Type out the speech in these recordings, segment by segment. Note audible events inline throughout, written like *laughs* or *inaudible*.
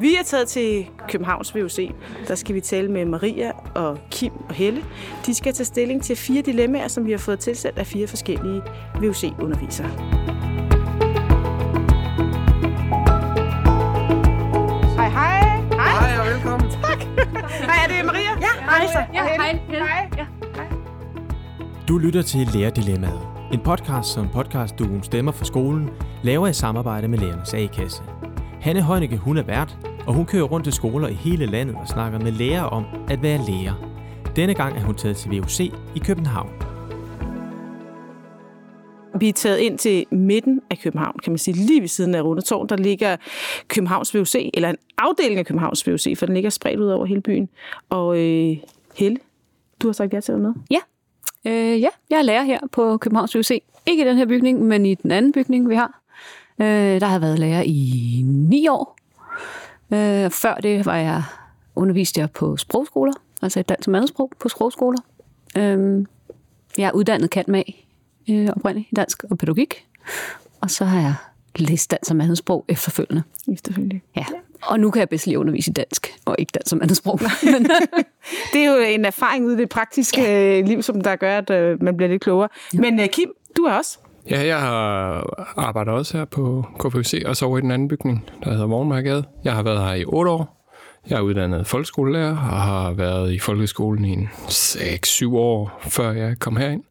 Vi er taget til Københavns VUC. Der skal vi tale med Maria og Kim og Helle. De skal tage stilling til fire dilemmaer, som vi har fået tilsendt af fire forskellige VUC-undervisere. Hej, hej. Hej. Hej og velkommen. Tak. Hej, er det Maria? Ja, hej så. Ja, hej. Hej. Ja. Du lytter til Lærerdilemmaet. En podcast, som podcastduoen Stemmer for skolen laver i samarbejde med Lærernes A-kasse. Hanne Højnække, hun er vært, og hun kører rundt til skoler i hele landet og snakker med lærere om at være lærer. Denne gang er hun taget til VUC i København. Vi er taget ind til midten af København, kan man sige, lige ved siden af Rundetårn. Der ligger Københavns VUC, eller en afdeling af Københavns VUC, for den ligger spredt ud over hele byen. Og øh, Helle, du har sagt ja til at være med. Ja. Øh, ja, jeg er lærer her på Københavns VUC. Ikke i den her bygning, men i den anden bygning, vi har. Øh, der har været lærer i ni år. Øh, før det var jeg undervist jeg på sprogskoler, altså et dansk mandsprog på sprogskoler. Øh, jeg er uddannet kant mag øh, oprindeligt i dansk og pædagogik. Og så har jeg læst dansk og mandesprog efterfølgende. Efterfølgende. Ja. Og nu kan jeg bedst lige undervise i dansk, og ikke dansk som andetsprog. *laughs* Men, Det er jo en erfaring ude i det praktiske ja. liv, som der gør, at øh, man bliver lidt klogere. Ja. Men øh, Kim, du er også. Ja, jeg har arbejdet også her på KPUC, og så over i den anden bygning, der hedder Vognmarkade. Jeg har været her i otte år. Jeg er uddannet folkeskolelærer og har været i folkeskolen i 6-7 år, før jeg kom herind.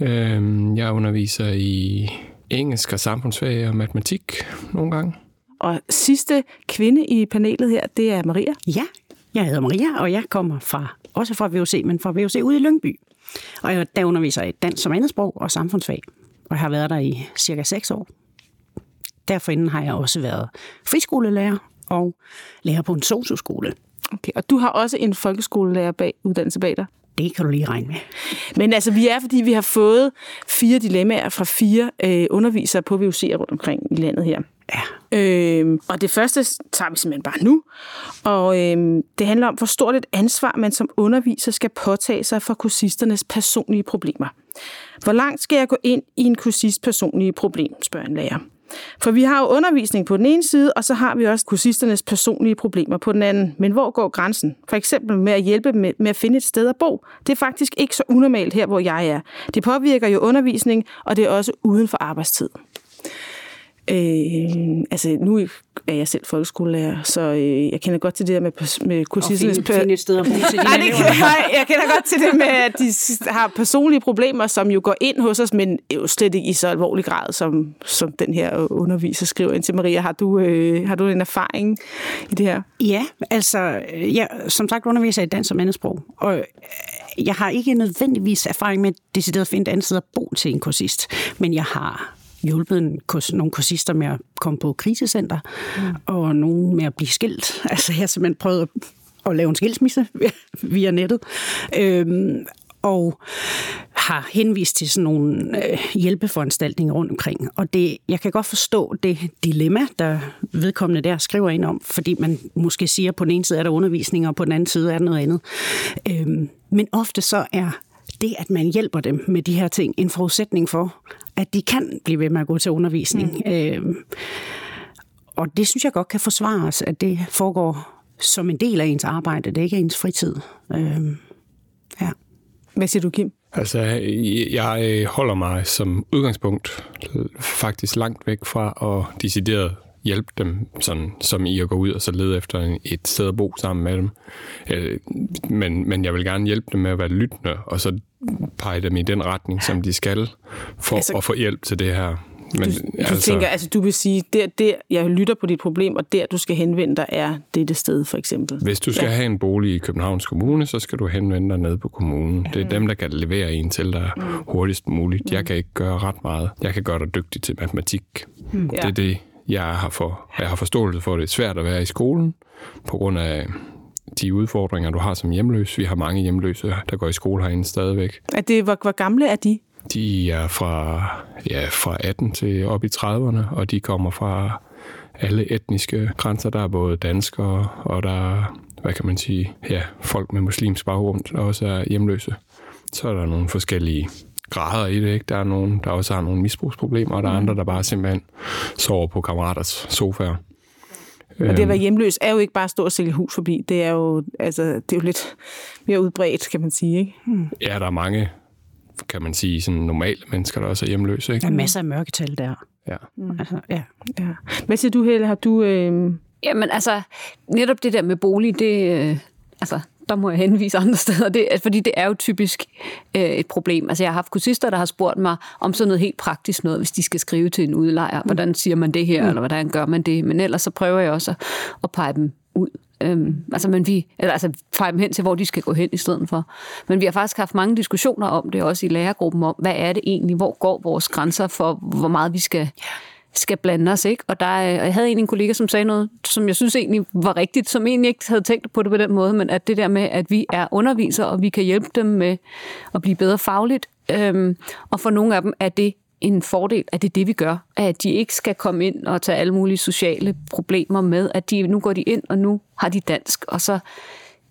Øhm, Jeg underviser i engelsk og samfundsfag og matematik nogle gange. Og sidste kvinde i panelet her, det er Maria. Ja, jeg hedder Maria, og jeg kommer fra, også fra VUC, men fra VUC ude i Lyngby. Og jeg, der underviser i dansk som andetsprog og samfundsfag. Og jeg har været der i cirka 6 år. Derfor har jeg også været friskolelærer og lærer på en socioskole. Okay, og du har også en folkeskolelærer bag, uddannelse bag dig. Det kan du lige regne med. Men altså, vi er, fordi vi har fået fire dilemmaer fra fire øh, undervisere på VUC'er rundt omkring i landet her. Ja. Øhm, og det første tager vi simpelthen bare nu. Og øhm, det handler om, hvor stort et ansvar man som underviser skal påtage sig for kursisternes personlige problemer. Hvor langt skal jeg gå ind i en kursist personlige problem, spørger en lærer. For vi har jo undervisning på den ene side, og så har vi også kursisternes personlige problemer på den anden. Men hvor går grænsen? For eksempel med at hjælpe dem med, med at finde et sted at bo. Det er faktisk ikke så unormalt her, hvor jeg er. Det påvirker jo undervisning, og det er også uden for arbejdstid. Øh, altså, nu er jeg selv folkeskolelærer, så øh, jeg kender godt til det der med, med Og kursisternes... finde, finde et sted at bo *laughs* til Nej, det kan, nej, jeg kender godt til det med, at de har personlige problemer, som jo går ind hos os, men jo slet ikke i så alvorlig grad, som, som den her underviser skriver ind til Maria. Har du, øh, har du en erfaring i det her? Ja, altså, jeg, som sagt underviser jeg i dansk som andetsprog, og øh, jeg har ikke nødvendigvis erfaring med decideret at finde et andet sted at bo til en kursist, men jeg har hjulpet en nogle kursister med at komme på krisecenter, mm. og nogen med at blive skilt. *laughs* Altså, jeg har simpelthen prøvet at, at lave en skilsmisse *laughs* via nettet. Øhm, og har henvist til sådan nogle øh, hjælpeforanstaltninger rundt omkring. Og det, jeg kan godt forstå det dilemma, der vedkommende der skriver ind om, fordi man måske siger, at på den ene side er der undervisning, og på den anden side er der noget andet. Øhm, men ofte så er det, at man hjælper dem med de her ting, en forudsætning for, at de kan blive ved med at gå til undervisning. Mm. Øhm, og det synes jeg godt kan forsvares, at det foregår som en del af ens arbejde, det ikke er ens fritid. Øhm, ja. Hvad siger du, Kim? Altså, jeg øh, holder mig som udgangspunkt faktisk langt væk fra at decideret hjælpe dem, sådan, som i at gå ud og så lede efter et sted at bo sammen med dem. Øh, Men, men jeg vil gerne hjælpe dem med at være lyttende, og så pege dem i den retning, som de skal, for Altså- at få hjælp til det her. Men, Du, du altså, tænker, altså du vil sige, der, der, jeg lytter på dit problem, og der, du skal henvende dig, er dette sted, for eksempel. Hvis du skal ja. have en bolig i Københavns Kommune, så skal du henvende dig ned på kommunen. Det er dem, der kan levere en til dig hurtigst muligt. Jeg kan ikke gøre ret meget. Jeg kan gøre dig dygtig til matematik. Ja. Det er det, jeg har, for, jeg har forståelse for. Det er svært at være i skolen på grund af de udfordringer, du har som hjemløs. Vi har mange hjemløse, der går i skole herinde stadigvæk. Er det, hvor, hvor gamle er de? De er fra, ja, fra 18 til op i 30'erne, og de kommer fra alle etniske grænser. Der er både danskere, og der er, hvad kan man sige, ja, folk med muslimsk baggrund, der også er hjemløse. Så er der nogle forskellige grader i det. Ikke? Der er nogen, der også har nogle misbrugsproblemer, og der er andre, der bare simpelthen sover på kammeraters sofaer. Og det at være hjemløs er jo ikke bare at stå og sælge hus forbi. Det er jo, altså, det er jo lidt mere udbredt, kan man sige. Ikke? Ja, der er mange, kan man sige, sådan normale mennesker, der også er hjemløse. Ikke? Der er masser af mørketal der. Ja. Altså, ja. Ja. Hvad siger du, Helle? Har du... Øh... Jamen altså, netop det der med bolig, det, øh, altså, der må jeg henvise andre steder, det, fordi det er jo typisk øh, et problem. Altså jeg har haft kursister, der har spurgt mig om sådan noget helt praktisk noget, hvis de skal skrive til en udlejer. Hvordan siger man det her, mm. eller hvordan gør man det? Men ellers så prøver jeg også at, at pege dem ud. Øhm, altså, men vi, eller, altså pege dem hen til, hvor de skal gå hen i stedet for. Men vi har faktisk haft mange diskussioner om det, også i lærergruppen, om, hvad er det egentlig, hvor går vores grænser for, hvor meget vi skal skal blande os, ikke? Og der, og jeg havde en, en kollega, som sagde noget, som jeg synes egentlig var rigtigt, som egentlig ikke havde tænkt på det på den måde, men at det der med, at vi er undervisere, og vi kan hjælpe dem med at blive bedre fagligt, øhm, og for nogle af dem er det en fordel, at det er det, vi gør. At de ikke skal komme ind og tage alle mulige sociale problemer med, at de, nu går de ind, og nu har de dansk, og så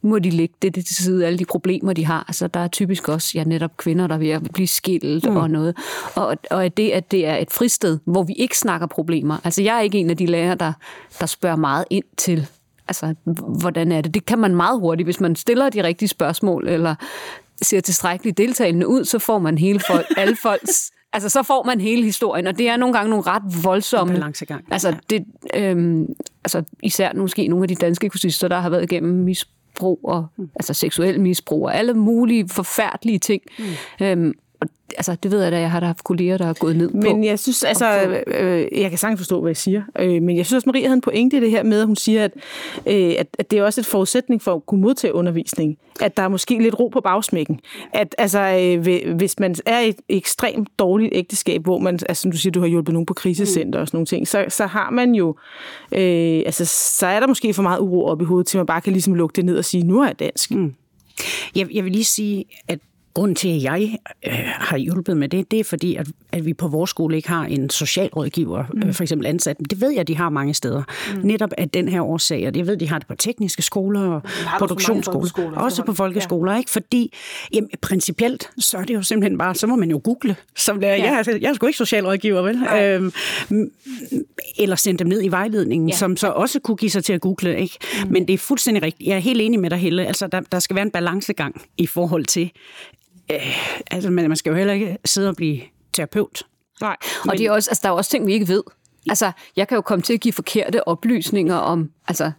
må de lægge det til side, alle de problemer, de har. Altså, der er typisk også ja, netop kvinder, der er at blive skilt mm. og noget. Og, og det, at det er et fristed, hvor vi ikke snakker problemer. Altså, jeg er ikke en af de lærere, der, der spørger meget ind til, altså, hvordan er det? Det kan man meget hurtigt, hvis man stiller de rigtige spørgsmål, eller ser tilstrækkeligt deltagende ud, så får man hele folk, *laughs* alle folks Altså, så får man hele historien, og det er nogle gange nogle ret voldsomme... Balancegang. Altså, det, øhm, altså, især måske nogle af de danske kursister, der har været igennem misbrug misbrug og mm. altså seksuel misbrug og alle mulige forfærdelige ting. Mm. Øhm, og, altså, det ved jeg da, jeg har da haft kolleger, der har gået ned men på. Men jeg synes, altså, øh, jeg kan sagtens forstå, hvad jeg siger, øh, men jeg synes også, Maria havde en pointe i det her med, at hun siger, at, øh, at, at det er også et forudsætning for at kunne modtage undervisning. At der er måske lidt ro på bagsmækken. At altså, øh, hvis man er i et ekstremt dårligt ægteskab, hvor man, altså, som du siger, du har hjulpet nogen på krisecenter mm. og sådan nogle ting, så, så har man jo, øh, altså, så er der måske for meget uro op i hovedet, til man bare kan ligesom lukke det ned og sige, nu er jeg dansk. Mm. Jeg, jeg vil lige sige, at Grunden til, at jeg øh, har hjulpet med det, det er fordi, at, at vi på vores skole ikke har en socialrådgiver, mm. øh, for eksempel ansat. Det ved jeg, de har mange steder. Mm. Netop af den her årsag, og jeg ved, de har det på tekniske skoler og produktionsskoler. Også på folkeskoler, ja. ikke? Fordi jamen, principielt, så er det jo simpelthen bare, så må man jo google. Som lærer. Ja. Jeg, jeg er sgu ikke socialrådgiver, vel? Øhm, eller sende dem ned i vejledningen, ja. som så også kunne give sig til at google, ikke? Mm. Men det er fuldstændig rigtigt. Jeg er helt enig med dig, Helle. Altså, der, der skal være en balancegang i forhold til, øh, altså, man, man skal jo heller ikke sidde og blive terapeut. Nej. Og det er også, altså, der er også ting, vi ikke ved. Altså, jeg kan jo komme til at give forkerte oplysninger om, altså,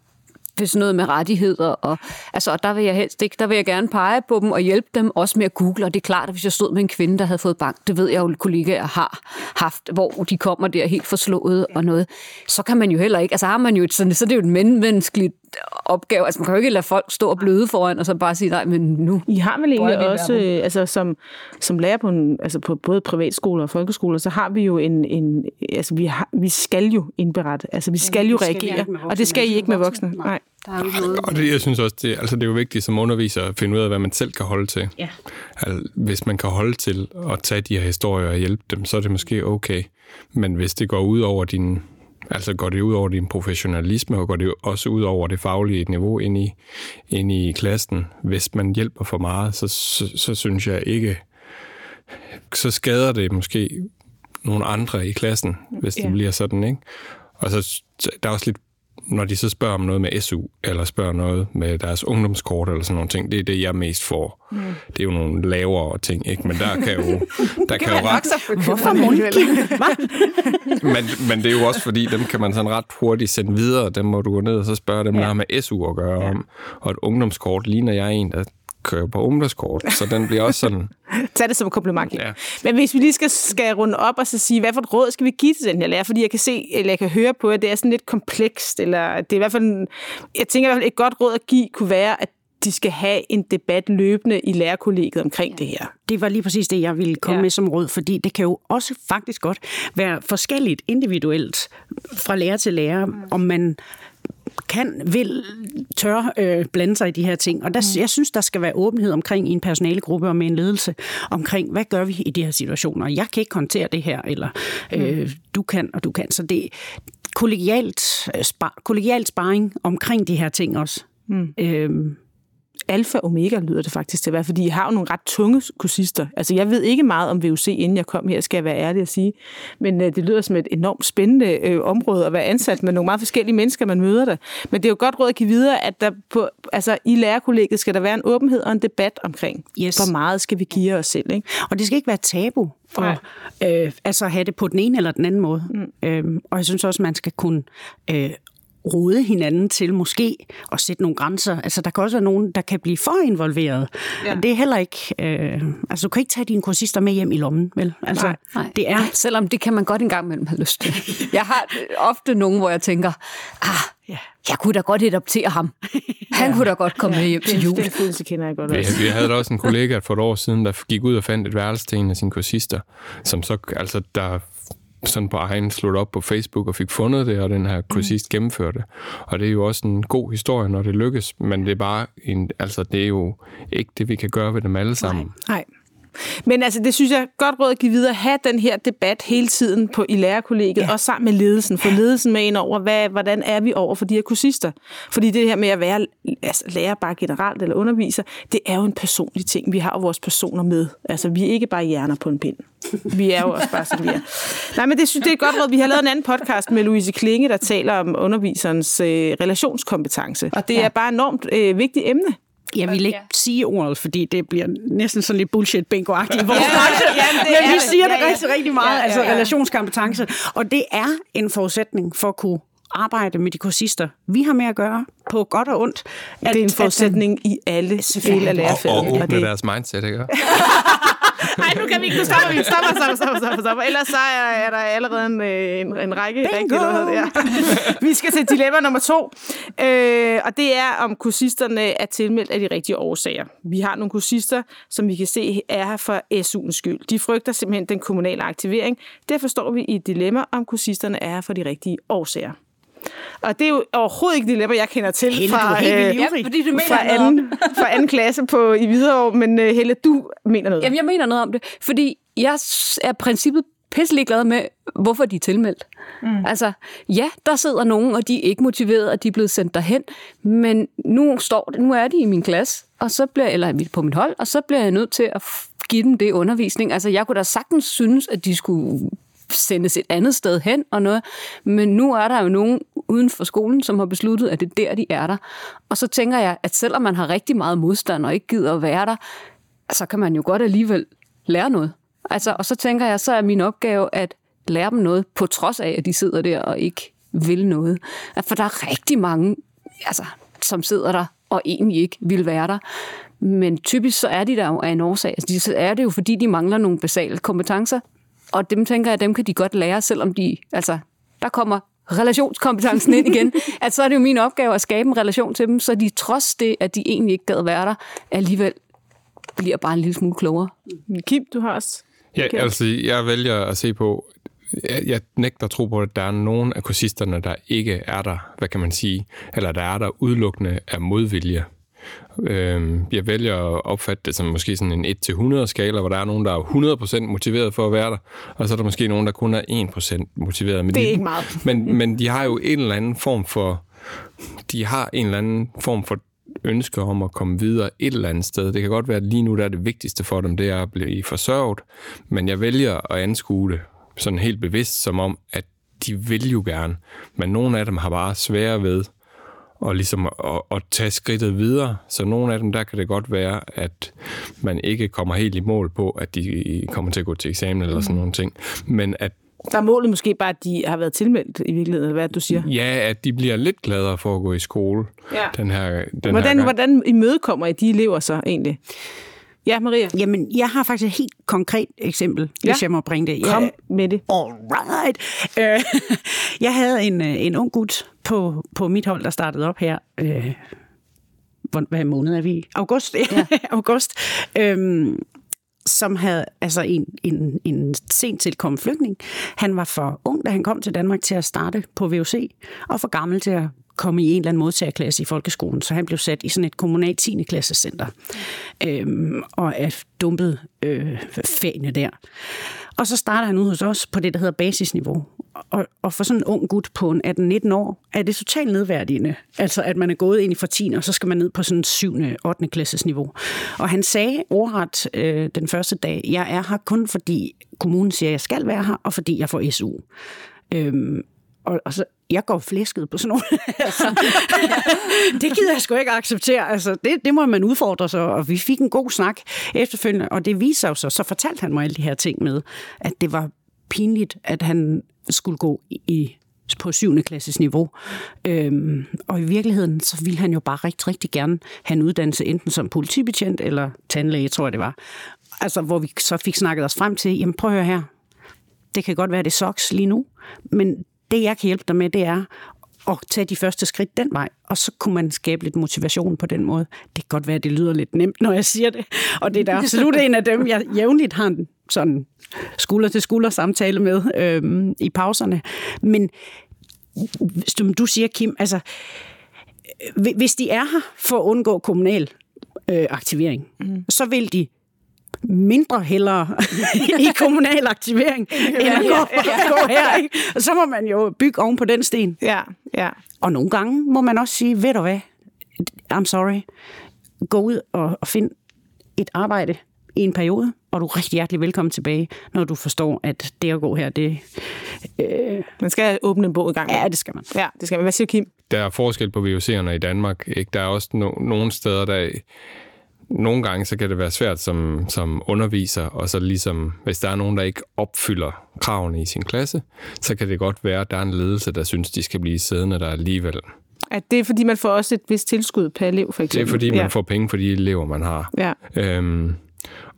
hvis noget med rettigheder. Og, altså, og der vil jeg helst ikke, der vil jeg gerne pege på dem og hjælpe dem også med at google. Og det er klart, at hvis jeg stod med en kvinde, der havde fået bank, det ved jeg jo, kollegaer har haft, hvor de kommer der helt forslået og noget, så kan man jo heller ikke, altså har man jo et, sådan, så det er jo et menneskeligt opgave. Altså man kan jo ikke lade folk stå og bløde foran, og så bare sige, nej, men nu... I har vel egentlig også, øh, altså som, som lærer på, en, altså på både privatskoler og folkeskoler, så har vi jo en, en altså vi, har, vi skal jo indberette, altså vi skal jo reagere, og det skal I ikke med voksne. Nej. Der er. Og det, jeg synes også, det, altså det er jo vigtigt som underviser at finde ud af, hvad man selv kan holde til. Ja. Altså, hvis man kan holde til at tage de her historier og hjælpe dem, så er det måske okay. Men hvis det går ud over din Altså går det ud over din professionalisme, og går det også ud over det faglige niveau ind i, ind i klassen. Hvis man hjælper for meget, så, så, så synes jeg ikke, så skader det måske nogle andre i klassen, hvis det ja. bliver sådan, ikke? Og så der er også lidt når de så spørger om noget med SU, eller spørger noget med deres ungdomskort, eller sådan nogle ting, det er det, jeg mest får. Mm. Det er jo nogle lavere ting, ikke? Men der kan jo... *laughs* Der kan jo ret... Hvorfor *laughs* men, men det er jo også fordi, dem kan man sådan ret hurtigt sende videre. Dem må du gå ned og så spørge dem, der har med SU at gøre ja. om. Og et ungdomskort ligner jeg en, der kører på ungdomskort, så den bliver også sådan... *laughs* Tag det som et kompliment. Ja. Men hvis vi lige skal, skal runde op og så sige, hvad for et råd skal vi give til den her lærer? Fordi jeg kan se, eller jeg kan høre på, at det er sådan lidt komplekst, eller det er i hvert fald... En, jeg tænker i hvert fald, et godt råd at give kunne være, at de skal have en debat løbende i lærerkollegiet omkring ja. det her. Det var lige præcis det, jeg ville komme ja. med som råd, fordi det kan jo også faktisk godt være forskelligt individuelt fra lærer til lærer, mm. om man kan, vil, tør øh, blande sig i de her ting. Og der, mm. jeg synes, der skal være åbenhed omkring i en personalegruppe og med en ledelse omkring, hvad gør vi i de her situationer? Jeg kan ikke håndtere det her, eller øh, mm. du kan, og du kan. Så det kollegialt, øh, spar, kollegialt sparring omkring de her ting også. Mm. Øh, alfa og omega lyder det faktisk til at være, fordi I har jo nogle ret tunge kursister. Altså, jeg ved ikke meget om VUC, inden jeg kom her, skal jeg være ærlig at sige. Men øh, det lyder som et enormt spændende øh, område at være ansat med nogle meget forskellige mennesker, man møder der. Men det er jo godt råd at give videre, at der på, altså, i lærerkollegiet skal der være en åbenhed og en debat omkring, Yes. hvor meget skal vi give os selv. Ikke? Og det skal ikke være tabu for øh, altså at have det på den ene eller den anden måde. Mm. Øhm, og jeg synes også, man skal kunne øh, råde hinanden til måske at sætte nogle grænser. Altså, der kan også være nogen, der kan blive for involveret. Ja. Og det er heller ikke... Øh, altså, du kan ikke tage dine kursister med hjem i lommen, vel? Altså, Nej, nej. det er... Selvom det kan man godt en gang imellem have lyst til. Jeg har øh, ofte nogen, hvor jeg tænker, ah, Ja. jeg kunne da godt adoptere ham. Han kunne da godt komme med hjem til jul. den følelse kender jeg godt Vi, også. vi havde da også en kollega for et år siden, der gik ud og fandt et værelse til en af sine kursister, som så, altså, der sådan på egen slog op på Facebook og fik fundet det, og den her kursist gennemførte. det. Og det er jo også en god historie, når det lykkes, men det er bare en, altså det er jo ikke det, vi kan gøre ved dem alle sammen. Nej. Men altså, det synes jeg er godt råd at give videre. Ha' den her debat hele tiden på i lærerkollegiet, ja. og sammen med ledelsen. Få ledelsen med ind over, hvad, hvordan er vi over for de her kursister. Fordi det her med at være altså, lærer bare generelt eller underviser, det er jo en personlig ting. Vi har jo vores personer med. Altså, vi er ikke bare hjerner på en pind. Vi er jo også bare, som vi er. Nej, men det synes det er godt råd. Vi har lavet en anden podcast med Louise Klinge, der taler om underviserens øh, relationskompetence. Og det ja. er bare et enormt øh, vigtigt emne. Jeg vil ikke Ja. sige ordet, fordi det bliver næsten sådan lidt bullshit bingo i vores Ja, *laughs* ja, men det vi det. siger det Ja, ja. rigtig, rigtig meget, Ja, ja, altså ja. relationskompetence. Og det er en forudsætning for at kunne arbejde med de kursister, vi har med at gøre, på godt og ondt. At, Det er en forudsætning i alle dele af Og, lærerfaget. og åbne det, deres mindset, ikke? *laughs* *laughs* Nej, nu kan vi ikke. Nu stopper vi. Stopper, stopper, stopper, stopper, stopper. Ellers så er, er der allerede en, øh, en, en række rigtige noget her. *laughs* Vi skal til dilemma nummer to. Øh, og det er, om kursisterne er tilmeldt af de rigtige årsager. Vi har nogle kursister, som vi kan se er her for SU'ens skyld. De frygter simpelthen den kommunale aktivering. Derfor står vi i et dilemma, om kursisterne er her for de rigtige årsager. Og det er jo overhovedet ikke dilemma, jeg kender til Helle, du er fra, helt øh. Ja, fordi du mener fra, noget anden, fra anden klasse på, i Hvidovre. Men uh, Helle, du mener noget. Jamen, jeg mener noget om det, fordi jeg er princippet pisselig glad med, hvorfor de er tilmeldt. Mm. Altså, ja, der sidder nogen, og de er ikke motiveret, og de er blevet sendt derhen, men nu står det, nu er de i min klasse, og så bliver, eller på mit hold, og så bliver jeg nødt til at give dem det undervisning. Altså, jeg kunne da sagtens synes, at de skulle sendes et andet sted hen og noget, men nu er der jo nogen uden for skolen, som har besluttet, at det er der, de er der. Og så tænker jeg, at selvom man har rigtig meget modstand og ikke gider at være der, så kan man jo godt alligevel lære noget. Altså, og så tænker jeg, så er min opgave at lære dem noget, på trods af, at de sidder der og ikke vil noget. For der er rigtig mange, altså, som sidder der og egentlig ikke vil være der. Men typisk så er de der jo af en årsag. Altså, så er det jo, fordi de mangler nogle basale kompetencer. Og dem tænker jeg, dem kan de godt lære, selvom de, altså, der kommer relationskompetencen ind igen, *laughs* at så er det jo min opgave at skabe en relation til dem, så de trods det, at de egentlig ikke gad være der, alligevel bliver bare en lille smule klogere. Kim, du har også... Ja, Okay. altså, jeg vælger at se på, jeg, jeg nægter at tro på, at der er nogen af kursisterne, der ikke er der, hvad kan man sige, eller der er der udelukkende af modvilje. Øhm, jeg vælger at opfatte det som måske sådan en 1-100 skala, hvor der er nogen, der er 100% motiveret for at være der, og så er der måske nogen, der kun er 1% motiveret. Men Det er de, ikke meget. *laughs* Men, men de har jo en eller anden form for, de har en eller anden form for ønske om at komme videre et eller andet sted. Det kan godt være, at lige nu der er det vigtigste for dem, det er at blive forsørget, men jeg vælger at anskue det sådan helt bevidst, som om, at de vil jo gerne, men nogle af dem har bare svære ved og ligesom at, at tage skridtet videre. Så nogle af dem, der kan det godt være, at man ikke kommer helt i mål på, at de kommer til at gå til eksamen eller sådan nogle ting. Men at Der er målet måske bare, at de har været tilmeldt i virkeligheden, eller hvad du siger. ja, at de bliver lidt gladere for at gå i skole Ja. den her, den her Hvordan, gang. hvordan imødekommer I de elever så egentlig? Ja, Maria, Jamen, jeg har faktisk et helt konkret eksempel, Ja. hvis jeg må bringe det. kom Jeg, med det. All right. Øh, *laughs* jeg havde en, øh, en ung gut på, på mit hold, der startede op her. Øh, hvad måned er vi i? August. Ja. *laughs* August. Øhm, som havde altså en, en, en sent tilkommet flygtning. Han var for ung, da han kom til Danmark til at starte på VUC, og for gammel til at komme i en eller anden modtagerklasse i folkeskolen, så han blev sat i sådan et kommunalt 10. klassecenter, øhm, og er dumpet øh, fagene der. Og så starter han ud hos os på det, der hedder basisniveau. og, og for sådan en ung gut på 18-19 år, er det totalt nedværdigende. Altså, at man er gået ind i for 10, og så skal man ned på sådan 7. 8. klasses niveau. Og han sagde ordret øh, den første dag, jeg er her kun fordi kommunen siger, at jeg skal være her, og fordi jeg får SU. Øhm, og, og så, jeg går flæsket på sådan nogle. *laughs* altså, det gider jeg sgu ikke acceptere. Altså, det, det må man udfordre sig, og vi fik en god snak efterfølgende, og det viser sig så, så fortalte han mig alle de her ting med, at det var pinligt, at han skulle gå i på 7. klasses niveau. Øhm, og i virkeligheden, så ville han jo bare rigtig, rigtig gerne have en uddannelse, enten som politibetjent eller tandlæge, tror jeg det var. Altså, hvor vi så fik snakket os frem til, jamen prøv at høre her, det kan godt være, det soks lige nu, men det, jeg kan hjælpe dig med, det er at tage de første skridt den vej, og så kunne man skabe lidt motivation på den måde. Det kan godt være, det lyder lidt nemt, når jeg siger det, og det er da absolut en af dem, jeg jævnligt har en sådan skulder til skulder samtale med øhm, i pauserne. Men som du siger, Kim, altså, hvis de er her for at undgå kommunal øh, aktivering, mm. så vil de mindre hellere *laughs* i kommunal aktivering, *laughs* end at gå, at *laughs* gå her. Ikke? Og så må man jo bygge oven på den sten. Ja, ja. Og nogle gange må man også sige, ved du hvad, I'm sorry, gå ud og, og find et arbejde i en periode, og du er rigtig hjertelig velkommen tilbage, når du forstår, at det at gå her, det... Øh... Man skal åbne en bog i gang. Ja, det skal man. Ja, det skal man. Hvad siger Kim? Der er forskel på VUC'erne i Danmark. Ikke? Der er også no- nogle steder, der nogle gange så kan det være svært som, som underviser, og så ligesom, hvis der er nogen, der ikke opfylder kravene i sin klasse, så kan det godt være, at der er en ledelse, der synes, de skal blive siddende der alligevel. At det er, fordi man får også et vist tilskud per elev, for eksempel? Det er, fordi man ja. får penge for de elever, man har. Ja. Øhm,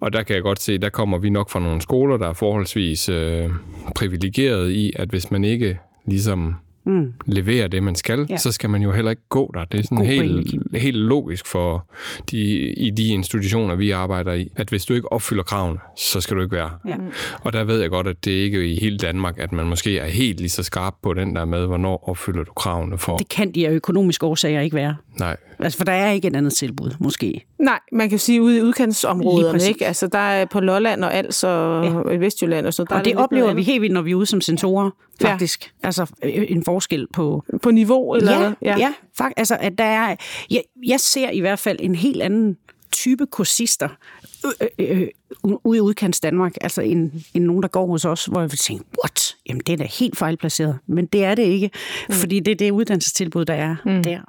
og der kan jeg godt se, der kommer vi nok fra nogle skoler, der er forholdsvis øh, privilegeret i, at hvis man ikke ligesom mm. leverer det, man skal, ja. så skal man jo heller ikke gå der. Det er sådan helt, helt logisk for de, i de institutioner, vi arbejder i, at hvis du ikke opfylder kravene, så skal du ikke være. Ja. Og der ved jeg godt, at det ikke er i hele Danmark, at man måske er helt lige så skarp på den der med, hvornår opfylder du kravene for. Det kan de af økonomiske årsager ikke være. Nej. Altså, for der er ikke et andet tilbud, måske. Nej, man kan sige ude i udkantsområderne, ikke? Altså, der er på Lolland og Als og ja. Vestjylland og sådan der Og det oplever vi helt vildt, når vi er ude som sensorer, faktisk. Ja. Altså, en forskel på... På niveau, eller ja? Ja, ja faktisk. Altså, at der er... Jeg, jeg ser i hvert fald en helt anden type kursister øh, øh, øh, ude i udkants Danmark, altså en, en nogen, der går hos os, hvor jeg vil tænke, what? Jamen, det er da helt fejlplaceret. Men det er det ikke, mm. fordi det er det uddannelsestilbud, der er mm. der.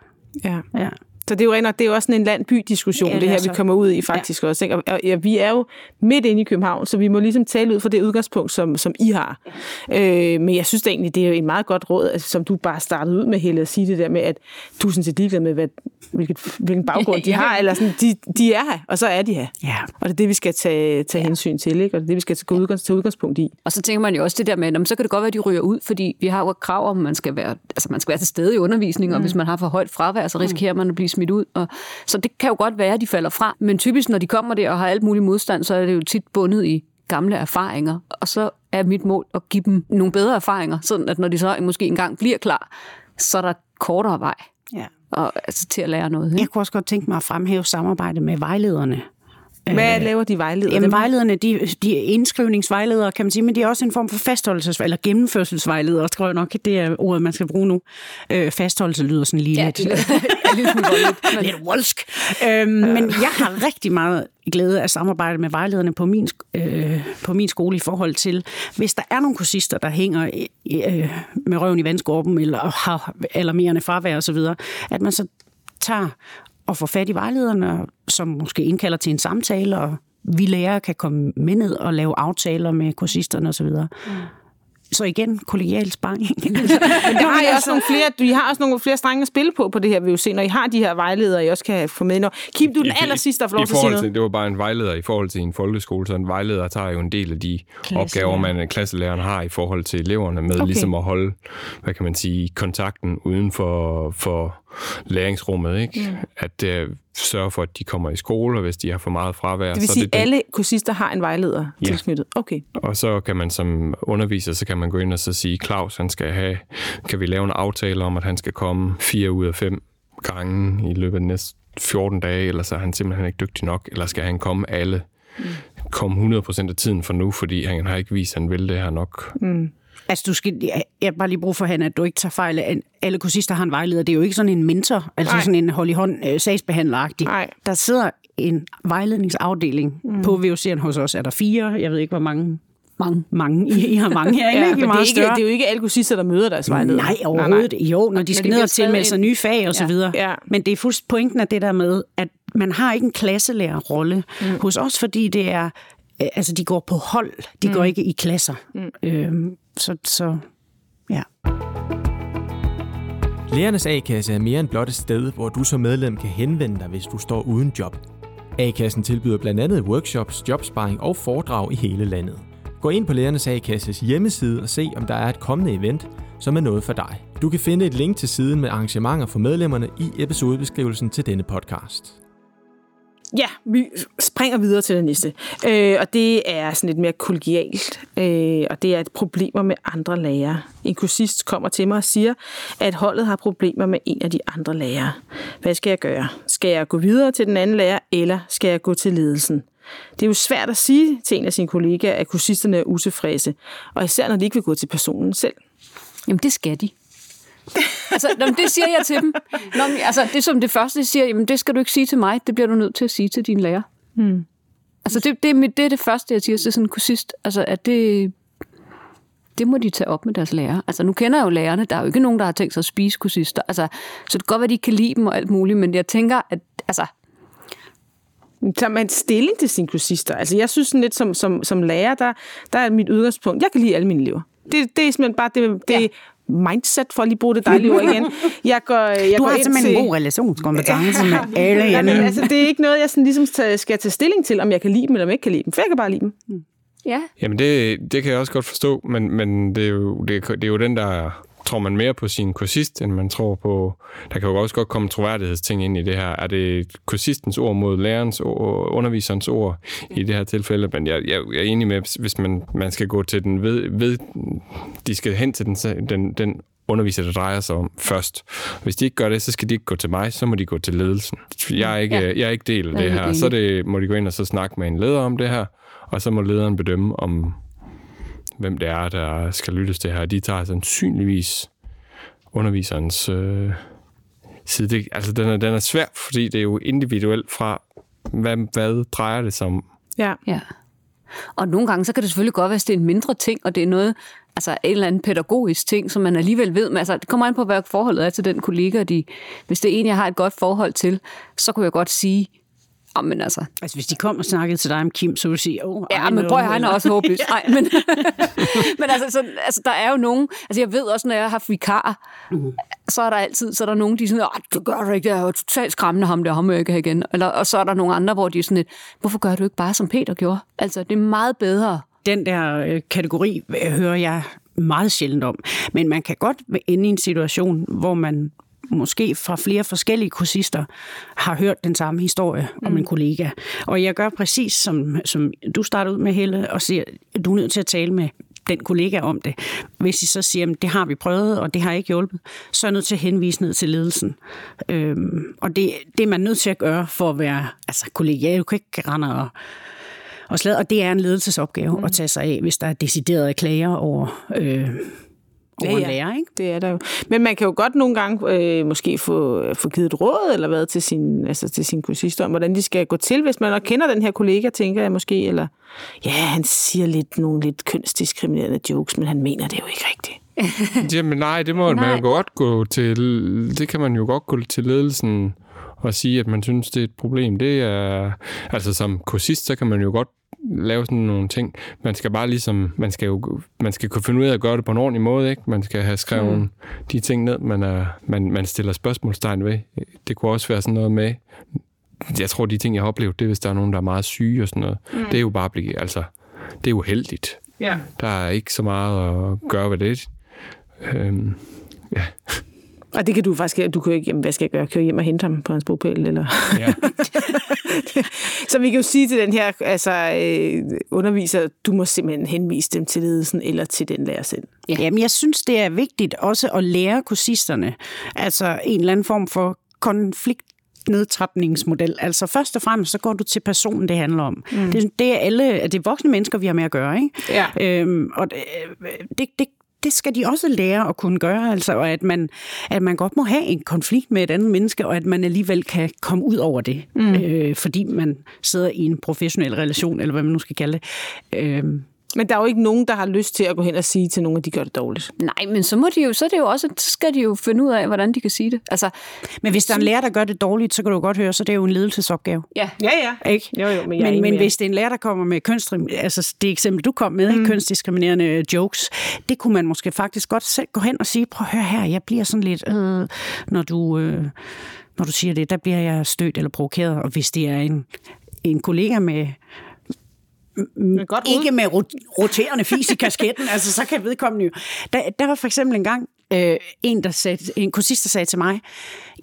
Ja. ja. Så det er jo, rent, det er jo også sådan en land-by-diskussion, ja, det, det her, så. vi kommer ud i faktisk ja. også. Ikke? Og, ja, vi er jo midt inde i København, så vi må ligesom tale ud fra det udgangspunkt, som, som I har. Ja. Øh, men jeg synes da egentlig, det er et meget godt råd, altså, som du bare startede ud med, Helle, at sige det der med, at du er sådan set ligeglad med, hvad, hvilket, hvilken baggrund de har, eller sådan, de, de er her, og så er de her. Ja. Og det er det, vi skal tage, tage ja. hensyn til, ikke? og det er det, vi skal tage, udgangs, tage udgangspunkt i. Og så tænker man jo også det der med, at så kan det godt være, at de ryger ud, fordi vi har jo krav om, at man skal være, altså man skal være til stede i undervisningen, mm. og hvis man har for højt fravær, så risikerer man at blive smidt ud. Og, så det kan jo godt være, at de falder fra. Men typisk, når de kommer der og har alt mulig modstand, så er det jo tit bundet i gamle erfaringer. Og så er mit mål at give dem nogle bedre erfaringer, sådan at når de så måske engang bliver klar, så er der kortere vej ja. og, altså, til at lære noget. Ikke? Jeg kunne også godt tænke mig at fremhæve samarbejde med vejlederne. Hvad øh, laver de vejledere? Jamen, vejlederne, de, de er indskrivningsvejledere, kan man sige, men de er også en form for fastholdelses- eller gennemførselsvejledere, tror jeg nok, det er ordet, man skal bruge nu. Øh, fastholdelse lyder sådan lige ja, lidt, *laughs* lidt, lidt, lidt wolsk. Øh, ja. Men jeg har rigtig meget glæde af samarbejde med vejlederne på min, øh, på min skole i forhold til, hvis der er nogle kursister, der hænger øh, med røven i vandskorben, eller har alarmerende fravær osv., at man så tager og få fat i vejlederne, som måske indkalder til en samtale, og vi lærere kan komme med ned og lave aftaler med kursisterne osv. Mm. Så igen, kollegial sparring. *laughs* Men *laughs* der har I også nogle flere, I har også nogle flere strenge at spille på på det her, vi jo se, når I har de her vejledere, I også kan få med. Når, Kim, du er den aller sidste, der får lov til at sige noget. Det var bare en vejleder i forhold til en folkeskole, så en vejleder tager jo en del af de opgaver, man klasselæreren har i forhold til eleverne, med okay. ligesom at holde, hvad kan man sige, kontakten uden for, for læringsrummet, ikke? Mm. At uh, sørge for, at de kommer i skole, og hvis de har for meget fravær... Det vil så sige, at alle kursister har en vejleder ja. tilknyttet? Okay. Og så kan man som underviser, så kan man gå ind og så sige, Claus, han skal have, kan vi lave en aftale om, at han skal komme fire ud af fem gange i løbet af næste 14 dage, eller så er han simpelthen ikke dygtig nok, eller skal han komme alle, mm. komme 100% af tiden for nu, fordi han har ikke vist, at han vil det her nok. Mm. Altså, du skal, jeg jeg har bare lige brug for, Hanna, at du ikke tager fejl af, alle kursister har en vejleder. Det er jo ikke sådan en mentor, altså Nej. sådan en hold i hånd øh, sagsbehandleragtig. Nej. Der sidder en vejledningsafdeling mm. på VUC'en hos os. Er der fire? Jeg ved ikke, hvor mange. Mange. Mange. I, I har mange *laughs* herinde, Ja, ikke? men I det, er meget ikke, større. det er jo ikke alle kursister, der møder deres vejleder. Nej, overhovedet. Nej, Jo, når de skal det ned og tilmelde sig nye fag og så Ja. videre. Ja. Men det er fuldstændig pointen af det der med, at man har ikke en klasselærerrolle mm. hos os, fordi det er, øh, altså de går på hold, de mm. går ikke i klasser. Mm. Øhm, så, så ja. Lærernes A-kasse er mere end blot et sted, hvor du som medlem kan henvende dig, hvis du står uden job. A-kassen tilbyder blandt andet workshops, jobsparing og foredrag i hele landet. Gå ind på Lærernes A-kasses hjemmeside og se, om der er et kommende event, som er noget for dig. Du kan finde et link til siden med arrangementer for medlemmerne i episodebeskrivelsen til denne podcast. Ja, vi springer videre til det næste. Øh, og det er sådan lidt mere kollegialt, øh, og det er et problemer med andre lærere. En kursist kommer til mig og siger, at holdet har problemer med en af de andre lærere. Hvad skal jeg gøre? Skal jeg gå videre til den anden lærer, eller skal jeg gå til ledelsen? Det er jo svært at sige til en af sine kollegaer, at kursisterne er utilfredse, og især når de ikke vil gå til personen selv. Jamen, det skal de altså, nå, men det siger jeg til dem. Nå, men, altså, det som det første, de siger, jamen, det skal du ikke sige til mig, det bliver du nødt til at sige til din lærer. Hmm. Altså, det, det, er mit- det er det første, jeg siger til sådan en kursist, altså, at det, det må de tage op med deres lærer. Altså, nu kender jeg jo lærerne, der er jo ikke nogen, der har tænkt sig at spise kursister. Altså, så det kan godt være, de kan lide dem og alt muligt, men jeg tænker, at altså, Tager man stilling til sine kursister? Altså, jeg synes sådan lidt som, som, som lærer, der, der er mit udgangspunkt, jeg kan lide alle mine elever. Det, det er simpelthen bare det, det ja. Mindset, for at lige bruge det dejlige ord igen. Jeg går, jeg Du går har ind simpelthen til, en god relationskompetence *laughs* med alle Jamen, andre. altså, det er ikke noget, jeg sådan ligesom skal tage stilling til, om jeg kan lide dem, eller om jeg ikke kan lide dem. For jeg kan bare lide dem. ja, Jamen, det, det kan jeg også godt forstå, men, men det, er jo, det, er- det er jo den, der tror man mere på sin kursist, end man tror på... Der kan jo også godt komme troværdighedsting ind i det her. Er det kursistens ord mod lærerens ord, underviserens ord i det her tilfælde? Men jeg, jeg, jeg er enig med, hvis- man, man skal gå til den ved, ved... De skal hen til den, den, den underviser, der drejer sig om først. Hvis de ikke gør det, så skal de ikke gå til mig, så må de gå til ledelsen. Jeg er ikke, Ja. jeg er ikke del af det her. Så det, må de gå ind og så snakke med en leder om det her, og så må lederen bedømme, om hvem det er, der skal lyttes til her. De tager sandsynligvis underviserens øh, side. Det, altså, den er, den er svær, fordi det er jo individuelt fra, hvad, hvad drejer det sig om. Ja. Ja. Og nogle gange, så kan det selvfølgelig godt være, at det er en mindre ting, og det er noget, altså en eller anden pædagogisk ting, som man alligevel ved. Men altså, det kommer an på, hvad forholdet er til den kollega. De, hvis det er en, jeg har et godt forhold til, så kunne jeg godt sige, oh, men altså, Altså, hvis de kom og snakkede til dig om Kim, så ville du sige, åh, ja, ej, men prøv at han er også håbløs. *laughs* Nej, men, *laughs* men altså, så, altså, der er jo nogen, altså jeg ved også, når jeg har haft vikarer, Mhm. så er der altid, så er der nogen, de er sådan, "Ej, det gør du ikke, det er jo totalt skræmmende ham der, ham jeg ikke have igen. Eller, og så er der nogle andre, hvor de er sådan lidt, hvorfor gør du ikke bare, som Peter gjorde? Altså, det er meget bedre. Den der øh, kategori øh, hører jeg meget sjældent om. Men man kan godt ende i en situation, hvor man måske fra flere forskellige kursister har hørt den samme historie mm. om en kollega. Og jeg gør præcis som, som du starter ud med, Helle, og siger, du er nødt til at tale med den kollega om det. Hvis I så siger, at det har vi prøvet, og det har ikke hjulpet, så er jeg nødt til at henvise ned til ledelsen. Øhm, og det, det er man nødt til at gøre for at være altså, kollegial. Du kan ikke rende og og sladre, og det er en ledelsesopgave mm. at tage sig af, hvis der er deciderede klager over, øh, over Ja, ja. lærer. Ikke? Det er der jo. Men man kan jo godt nogle gange øh, måske få, få givet et råd eller hvad til sin, altså til sin kursister om, hvordan de skal gå til, hvis man nok kender den her kollega, tænker jeg måske, eller ja, han siger lidt nogle lidt kønsdiskriminerende jokes, men han mener det jo ikke rigtigt. *laughs* Jamen nej, det må Nej. man jo godt gå til, det kan man jo godt gå til ledelsen og sige, at man synes, det er et problem. Det er, altså som kursist, så kan man jo godt lave sådan nogle ting. Man skal bare ligesom, man skal jo, man skal kunne finde ud af at gøre det på en ordentlig måde, ikke? Man skal have skrevet mm. de ting ned, man, er, man, man stiller spørgsmålstegn ved. Det kunne også være sådan noget med, jeg tror, de ting, jeg har oplevet, det er, hvis der er nogen, der er meget syge og sådan noget. Mm. Det er jo bare, blive, altså, det er uheldigt. Ja. Der er ikke så meget at gøre ved det. Øhm, ja. Og det kan du faktisk, du kan jo ikke, jamen, hvad skal jeg gøre, køre hjem og hente ham på hans bopæl, eller... ja. *laughs* Så vi kan jo sige til den her altså, øh, underviser, du må simpelthen henvise dem til ledelsen eller til den lærer selv. Ja. Jamen, jeg synes, det er vigtigt også at lære kursisterne, altså en eller anden form for konflikt nedtrapningsmodel. Altså først og fremmest, så går du til personen, det handler om. Mm. Det, det, er alle, det er voksne mennesker, vi har med at gøre. Ikke? Ja. Øhm, og det, det, det, skal de også lære at kunne gøre, altså, og at man, at man godt må have en konflikt med et andet menneske, og at man alligevel kan komme ud over det, mm. øh, fordi man sidder i en professionel relation, eller hvad man nu skal kalde det. Øh, men der er jo ikke nogen, der har lyst til at gå hen og sige til nogen, at de gør det dårligt. Nej, men så, må de jo, så, er det jo også, så skal de jo finde ud af, hvordan de kan sige det. Altså, men hvis der er en lærer, der gør det dårligt, så kan du godt høre, så det er jo en ledelsesopgave. Ja, ja. ja. Ikke? Jo, jo, men, men, men hvis det er en lærer, der kommer med kønsdrim, altså det eksempel, du kom med, mm. kønsdiskriminerende jokes, det kunne man måske faktisk godt selv gå hen og sige, prøv at høre her, jeg bliver sådan lidt, øh, når du... Øh, når du siger det, der bliver jeg stødt eller provokeret, og hvis det er en, en kollega med godt ikke med roterende fis i kasketten, altså så kan vedkommende jo. Der, der var for eksempel en gang øh, en, der sagde, en kursist, der sagde til mig,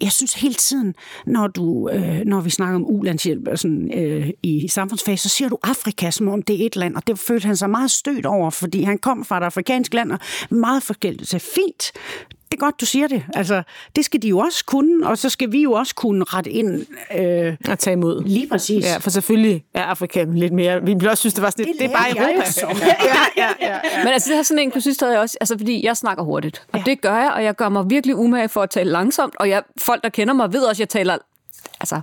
jeg synes hele tiden, når, du, øh, når vi snakker om ulandshjælp sådan, øh, i samfundsfag, så siger du Afrika, som om det er et land, og det følte han sig meget stødt over, fordi han kom fra et afrikansk land, og meget forskelligt. Så fint, det er godt, du siger det. Altså, det skal de jo også kunne, og så skal vi jo også kunne rette ind. Øh, og tage imod. Lige præcis. Ja, for selvfølgelig er Afrika lidt mere... Vi vil også synes, det var sådan, det, det er bare Europa. *laughs* ja, ja, ja, ja. Men altså, det har sådan en synes jeg også, altså, fordi jeg snakker hurtigt. Og ja. det gør jeg, og jeg gør mig virkelig umage for at tale langsomt, og jeg, folk, der kender mig, ved også, at jeg taler altså,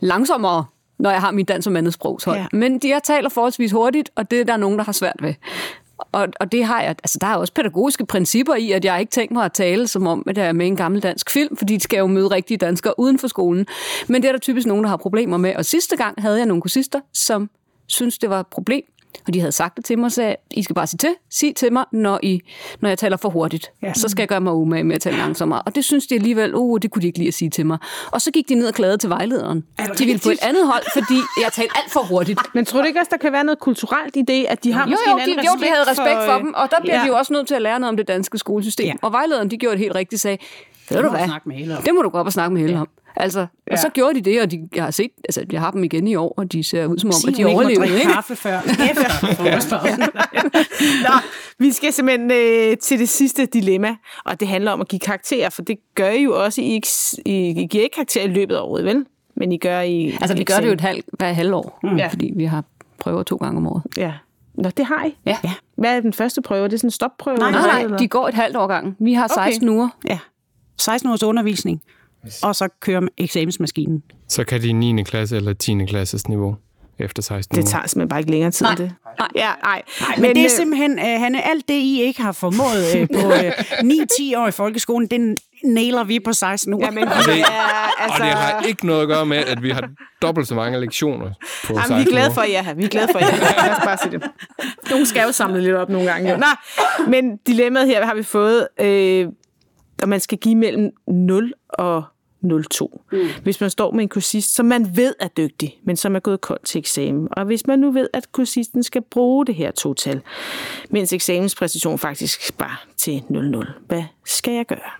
langsommere når jeg har mit dans- og sprog. Ja. Men jeg taler forholdsvis hurtigt, og det er der nogen, der har svært ved. Og, og det har jeg, altså der er også pædagogiske principper i, at jeg ikke tænker mig at tale som om, at jeg er med i en gammel dansk film, fordi de skal jo møde rigtige danskere uden for skolen. Men det er der typisk nogen, der har problemer med. Og sidste gang havde jeg nogle kursister, som synes det var et problem, og de havde sagt det til mig, så I skal bare sige til, sig til mig, når, I, når jeg taler for hurtigt. Ja. Så skal jeg gøre mig umage med at tale langsommere. Og det synes de alligevel, oh, det kunne de ikke lige at sige til mig. Og så gik de ned og klagede til vejlederen. De ville på et andet hold, fordi jeg talte alt for hurtigt. Men tror du ikke også, der kan være noget kulturelt i det, at de har jo, måske jo, en anden de, jo, de havde respekt for, for dem, og der bliver ja. de jo også nødt til at lære noget om det danske skolesystem. Ja. Og vejlederen, de gjorde det helt rigtigt, sagde, ved du hvad, det må du gå op og snakke med Helle ja. om. Altså, ja. Og så gjorde de det, og de, jeg har set, altså, jeg har dem igen i år, og de ser ud som om, at de overlever. Sig, ikke kaffe før. *laughs* *laughs* Nå, vi skal simpelthen øh, til det sidste dilemma, og det handler om at give karakterer, for det gør I jo også, I, I, I giver ikke karakterer i løbet af året, vel? Men I gør i... Altså, vi gør det jo et halv, hver halvår, mm. ja. fordi vi har prøver to gange om året. Ja. Nå, det har I? Ja. ja. Hvad er den første prøve? Er det sådan en stopprøve? Nej, nej, nej, de går et halvt år gang. Vi har 16 okay. uger. Ja. 16 ugers undervisning og så kører eksamensmaskinen. Så kan de i 9. klasse eller 10. klasses niveau efter 16 Det tager simpelthen bare ikke længere tid, nej. det. Nej. Ja, nej. nej men, men det er øh, simpelthen, uh, han er alt det, I ikke har formået uh, på uh, 9-10 år i folkeskolen, den nailer vi på 16 uger. Ja, men, *laughs* og, det, ja, altså... og det har ikke noget at gøre med, at vi har dobbelt så mange lektioner på Jamen, 16 vi er glade for jer her. Vi er glade for jer. *laughs* Lad os bare sige det. Nogle skal jo samle lidt op nogle gange. Ja. Nå, men dilemmaet her har vi fået... Øh, og man skal give mellem 0 og 02. Mm. Hvis man står med en kursist, som man ved er dygtig, men som er gået koldt til eksamen. Og hvis man nu ved, at kursisten skal bruge det her total, mens eksamenspræcision faktisk bare til 00. Hvad skal jeg gøre?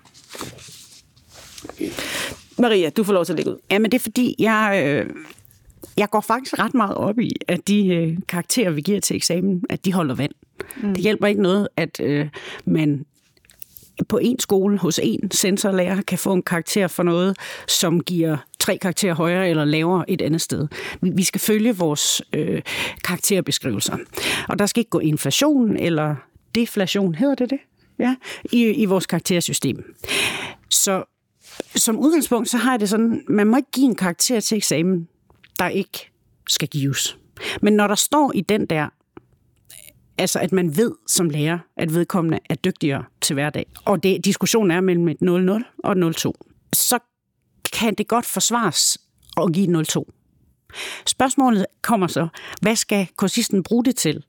Maria, du får lov til at lægge ud. Jamen det er fordi, jeg, øh, jeg går faktisk ret meget op i, at de øh, karakterer, vi giver til eksamen, at de holder vand. Mm. Det hjælper ikke noget, at øh, man på en skole hos en sensorlærer kan få en karakter for noget, som giver tre karakterer højere eller lavere et andet sted. Vi skal følge vores øh, karakterbeskrivelser. Og der skal ikke gå inflation eller deflation, hedder det det? Ja, i, i vores karaktersystem. Så som udgangspunkt, så har jeg det sådan, man må ikke give en karakter til eksamen, der ikke skal gives. Men når der står i den der, Altså, at man ved som lærer, at vedkommende er dygtigere til hverdag. Og det, diskussionen er mellem et 0-0 og et 0-2. Så kan det godt forsvares at give et 0-2. Spørgsmålet kommer så, hvad skal kursisten bruge det til?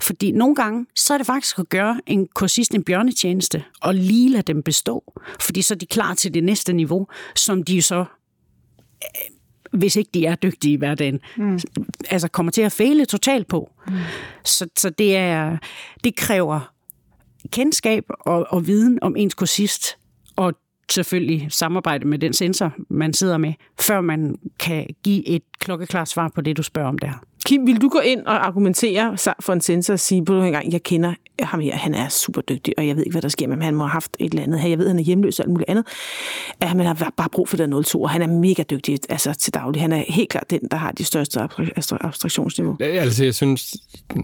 Fordi nogle gange, så er det faktisk at gøre en kursist en bjørnetjeneste, og lige lade dem bestå. Fordi så er de klar til det næste niveau, som de så hvis ikke de er dygtige i hverdagen, mm. altså kommer til at fejle totalt på. Mm. Så, så det, er, det kræver kendskab og, og viden om ens kursist, og selvfølgelig samarbejde med den sensor, man sidder med, før man kan give et klokkeklart svar på det, du spørger om der. Kim, vil du gå ind og argumentere for en sensor og sige, på en gang, jeg kender ham her, han er super dygtig, og jeg ved ikke, hvad der sker med ham. Han må have haft et eller andet her. Jeg ved, han er hjemløs og alt muligt andet. At han har bare brug for den 02, og han er mega dygtig altså, til daglig. Han er helt klart den, der har de største abstraktionsniveau. Ja, altså, jeg synes,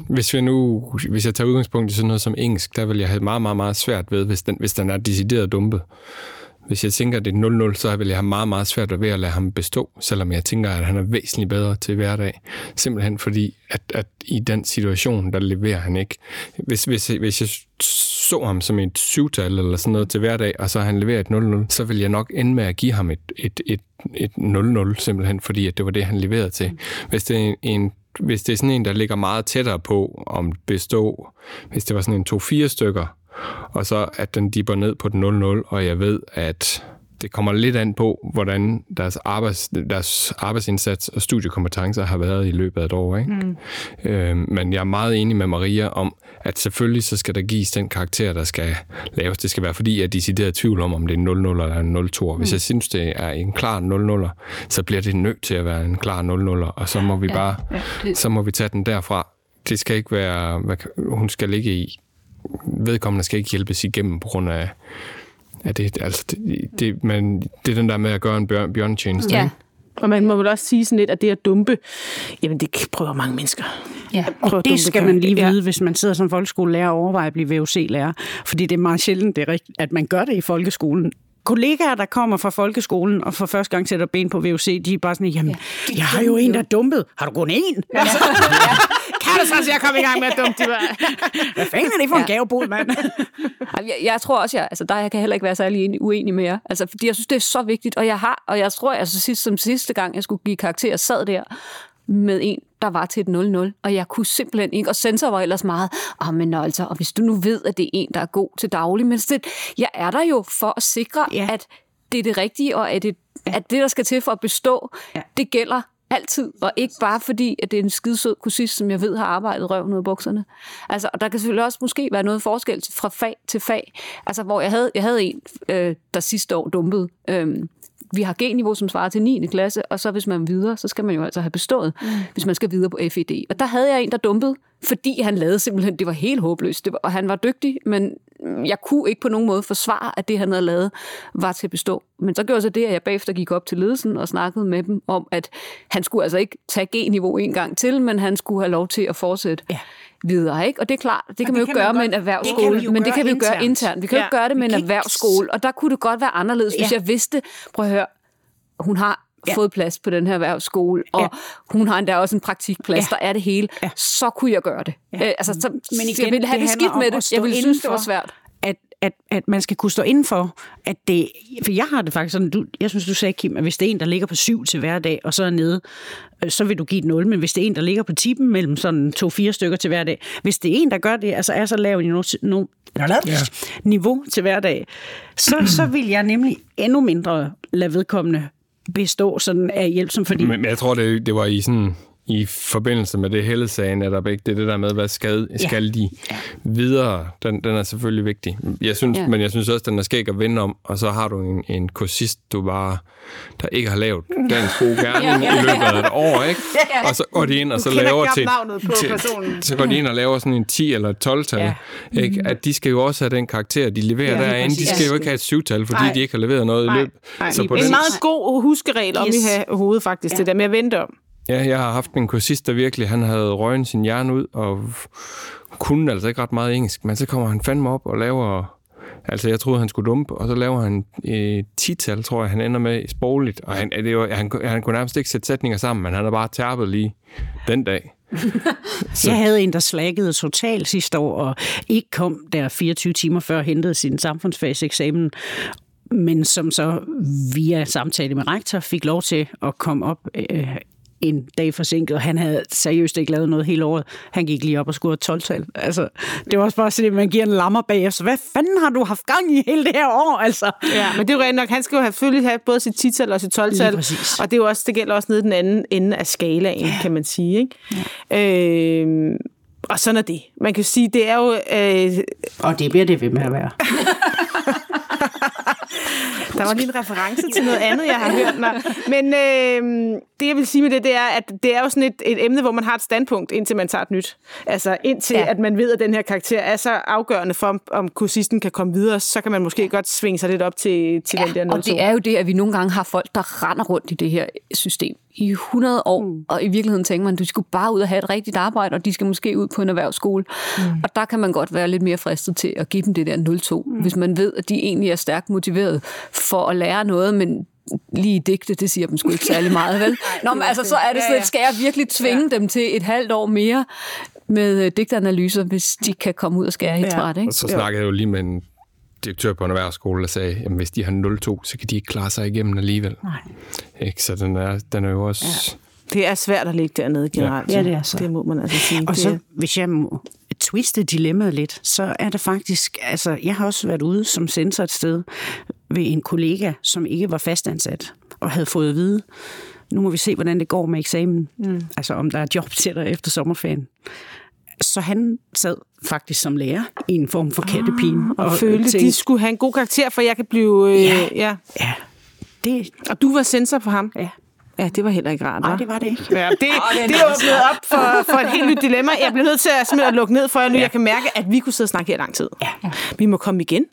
hvis, vi nu, hvis jeg tager udgangspunkt i sådan noget som engelsk, der vil jeg have meget, meget, meget svært ved, hvis den, hvis den er decideret dumpet. Hvis jeg tænker, at det er 0-0, så vil jeg have meget, meget svært ved at lade ham bestå, selvom jeg tænker, at han er væsentligt bedre til hverdag. Simpelthen fordi, at, at i den situation, der leverer han ikke. Hvis, hvis, hvis jeg så ham som et syvtal eller sådan noget til hverdag, og så han leverer et 0-0, så vil jeg nok ende med at give ham et, et, et, et 0-0, simpelthen fordi, at det var det, han leverede til. Hvis det er en hvis det er sådan en, der ligger meget tættere på om bestå, hvis det var sådan en 2-4 stykker, og så at den dipper ned på den 0-0, og jeg ved, at det kommer lidt an på, hvordan deres, arbejds, deres arbejdsindsats og studiekompetencer har været i løbet af et år. Ikke? Mm. Øh, men jeg er meget enig med Maria om, at selvfølgelig så skal der gives den karakter, der skal laves. Det skal være fordi, jeg er decideret tvivl om, om det er 0-0 eller en 0-2. Hvis mm. jeg synes, det er en klar 0-0'er, så bliver det nødt til at være en klar 0-0'er, og så må vi bare ja, ja, så må vi tage den derfra. Det skal ikke være, hun skal ligge i vedkommende skal ikke hjælpes igennem på grund af, af det. Altså, det, det, men det er den der med at gøre en bjørn, bjørntjeneste. Ja. Og man må vel også sige sådan lidt, at det at dumpe, jamen det prøver mange mennesker. Ja, og det skal man lige vide, ja. hvis man sidder som folkeskolelærer og overvejer at blive VUC-lærer. Fordi det er meget sjældent, det er rigtigt, at man gør det i folkeskolen kollegaer, der kommer fra folkeskolen og for første gang sætter ben på VUC, de er bare sådan, jamen, ja, jeg har jo en, der er dumpet. Har du kun en? Ja. ja. kan du så, at jeg kommer i gang med at dumpe de Hvad fanden er det for en ja. gavebod, mand? jeg, jeg, tror også, jeg, altså, der jeg kan heller ikke være særlig uenig med jer. Altså, fordi jeg synes, det er så vigtigt, og jeg har, og jeg tror, altså, sidst, som sidste gang, jeg skulle give karakter, sad der med en, der var til et 0-0, og jeg kunne simpelthen ikke, og sensor var ellers meget, oh, men altså, og hvis du nu ved, at det er en, der er god til daglig, men det, jeg er der jo for at sikre, ja. at det er det rigtige, og at det, at det, der skal til for at bestå, ja. det gælder altid, og ikke bare fordi, at det er en skidesød kursist, som jeg ved har arbejdet røven ud af bukserne. Altså, og der kan selvfølgelig også måske være noget forskel fra fag til fag. Altså, hvor jeg havde, jeg havde en, øh, der sidste år dumpede, øh, vi har G-niveau, som svarer til 9. klasse, og så hvis man videre, så skal man jo altså have bestået, mm. hvis man skal videre på FED. Og der havde jeg en, der dumpede, fordi han lavede simpelthen, det var helt håbløst, det var, og han var dygtig, men jeg kunne ikke på nogen måde forsvare, at det, han havde lavet, var til at bestå. Men så gjorde så det, at jeg bagefter gik op til ledelsen og snakkede med dem om, at han skulle altså ikke tage G-niveau en gang til, men han skulle have lov til at fortsætte. Ja videre, ikke? Og det er klart, det kan man jo det kan gøre man med en erhvervsskole, det men det kan vi jo gøre internt. Vi kan ja, jo gøre det med en erhvervsskole, og der kunne det godt være anderledes, hvis ja. jeg vidste, prøv at høre, hun har ja. fået plads på den her erhvervsskole, og ja. hun har endda også en praktikplads, ja. der er det hele, ja. så kunne jeg gøre det. Ja. Øh, altså, så, Men igen, jeg ville have det, det skidt med det. Jeg ville synes, det var svært at, at man skal kunne stå inden for, at det... For jeg har det faktisk sådan, du, jeg synes, du sagde, Kim, at hvis det er en, der ligger på syv til hver dag, og så er nede, øh, så vil du give et 0. Men hvis det er en, der ligger på tippen mellem sådan to-fire stykker til hver dag, hvis det er en, der gør det, altså er så lav no, no, ja. niveau til hver dag, så, så vil jeg nemlig endnu mindre lade vedkommende bestå sådan af hjælp, som fordi... Men, men jeg tror, det, det var i sådan i forbindelse med det hele sagen, er der begge, det er det der med, hvad skal, ja. skal de ja. videre, den, den er selvfølgelig vigtig. Jeg synes, ja. Men jeg synes også, den er skæg at vinde om, og så har du en, en kursist, du bare, der ikke har lavet dagens gode *laughs* gerning ja, i løbet af et år, ikke? Ja. Og så går de ind og så laver til, til, så går de ind og laver sådan en 10 eller 12-tal, ja. ikke? At de skal jo også have den karakter, de leverer ja, derinde. De skal jo ikke have et 7-tal, fordi Nej. de ikke har leveret noget Nej. i løb. Nej. Så på en den... meget god huskeregel om yes. i have hovedet faktisk, ja. det der med at vente om. Ja, jeg har haft en kursist, der virkelig, han havde røget sin hjerne ud, og kunne altså ikke ret meget engelsk, men så kommer han fandme op og laver, altså jeg troede, han skulle dumpe, og så laver han et tital, tror jeg, han ender med sprogligt, og han, det var, han, han kunne nærmest ikke sætte sætninger sammen, men han har bare tærpet lige den dag. *laughs* så. Jeg havde en, der slækkede totalt sidste år, og ikke kom der 24 timer før hentede sin samfundsfagseksamen, men som så via samtale med rektor fik lov til at komme op øh, en dag forsinket, og han havde seriøst ikke lavet noget hele året. Han gik lige op og skulle 12-tal. Altså, det var også bare sådan, at man giver en lammer bag, så hvad fanden har du haft gang i hele det her år, altså? Ja, men det er jo rent nok, han skal jo selvfølgelig have både sit 10-tal og sit 12-tal, og det, er jo også, det gælder også nede den anden ende af skalaen, ja. kan man sige, ikke? Ja. Øh, og sådan er det. Man kan sige, det er jo... Øh... Og det bliver det ved med at være. *laughs* Der var lige en reference til noget andet, jeg har hørt. Nå. Men øh, det, jeg vil sige med det, det er, at det er jo sådan et, et emne, hvor man har et standpunkt, indtil man tager et nyt. Altså indtil, ja. at man ved, at den her karakter er så afgørende for, om, kursisten kan komme videre, så kan man måske godt svinge sig lidt op til, til ja, den der 0 og det er jo det, at vi nogle gange har folk, der render rundt i det her system i 100 år, mm. og i virkeligheden tænker man, du skulle bare ud og have et rigtigt arbejde, og de skal måske ud på en erhvervsskole. Mm. Og der kan man godt være lidt mere fristet til at give dem det der 0-2, mm. hvis man ved, at de egentlig er stærkt motiveret for at lære noget, men lige digte, det siger dem sgu ikke særlig meget, vel? *laughs* Nå, men altså, så er det sådan, skal jeg virkelig tvinge ja. dem til et halvt år mere med øh, digtanalyser, hvis de kan komme ud og skære helt ja. træt, ikke? Og så snakkede jeg jo lige med en direktør på en erhvervsskole, der sagde, at hvis de har 0-2, så kan de ikke klare sig igennem alligevel. Nej. Ikke? Så den er, den er jo også... Ja. Det er svært at ligge dernede generelt. Ja, det er så. Det må man altså sige. Og så, hvis jeg må twiste dilemmaet lidt, så er der faktisk... Altså, jeg har også været ude som sensor et sted ved en kollega, som ikke var fastansat, og havde fået at vide, nu må vi se, hvordan det går med eksamen. Mm. Altså, om der er job til dig efter sommerferien. Så han sad faktisk som lærer i en form for kattepine. Ah, og, og følte, tænkte, de skulle have en god karakter, for jeg kan blive... Øh, ja, ja. ja. Det, og du var sensor for ham? Ja. Ja, det var heller ikke rart, Nej, det var det ikke. Ja, det, *laughs* det, det åbnede op for, for et helt nyt dilemma. Jeg bliver nødt til at, at lukke ned for jer nu. Ja. Jeg kan mærke, at vi kunne sidde og snakke her lang tid. Ja. Vi må komme igen.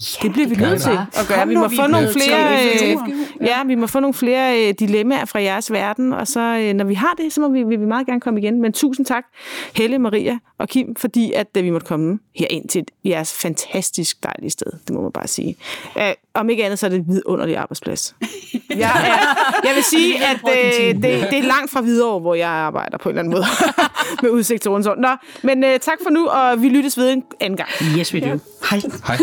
Ja, det bliver vi nødt til at gøre. Vi må få nogle flere, øh, ja, vi må få nogle flere øh, dilemmaer fra jeres verden, og så øh, når vi har det, så må vi, vil vi meget gerne komme igen. Men tusind tak, Helle, Maria og Kim, fordi at vi måtte komme her ind til jeres fantastisk dejlige sted. Det må man bare sige. Om ikke andet, så er det et vidunderligt arbejdsplads. Jeg, er, jeg vil sige, *laughs* at uh, det, det er langt fra videre, hvor jeg arbejder på en eller anden måde *laughs* med udsigt til Rundsund. Nå, men uh, tak for nu, og vi lyttes ved en anden gang. Yes, we do. Ja. Hej. Hej.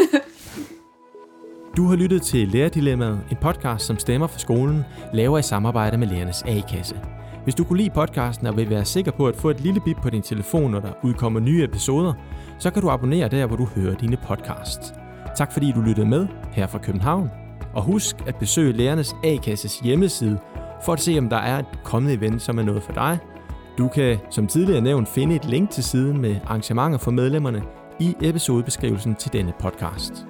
Du har lyttet til Lærerdilemmaet, en podcast, som stemmer for skolen, laver i samarbejde med Lærernes A-kasse. Hvis du kunne lide podcasten og vil være sikker på at få et lille bip på din telefon, når der udkommer nye episoder, så kan du abonnere der, hvor du hører dine podcasts. Tak fordi du lyttede med her fra København. Og husk at besøge Lærernes A-kasses hjemmeside for at se, om der er et kommende event, som er noget for dig. Du kan, som tidligere nævnt, finde et link til siden med arrangementer for medlemmerne i episodebeskrivelsen til denne podcast.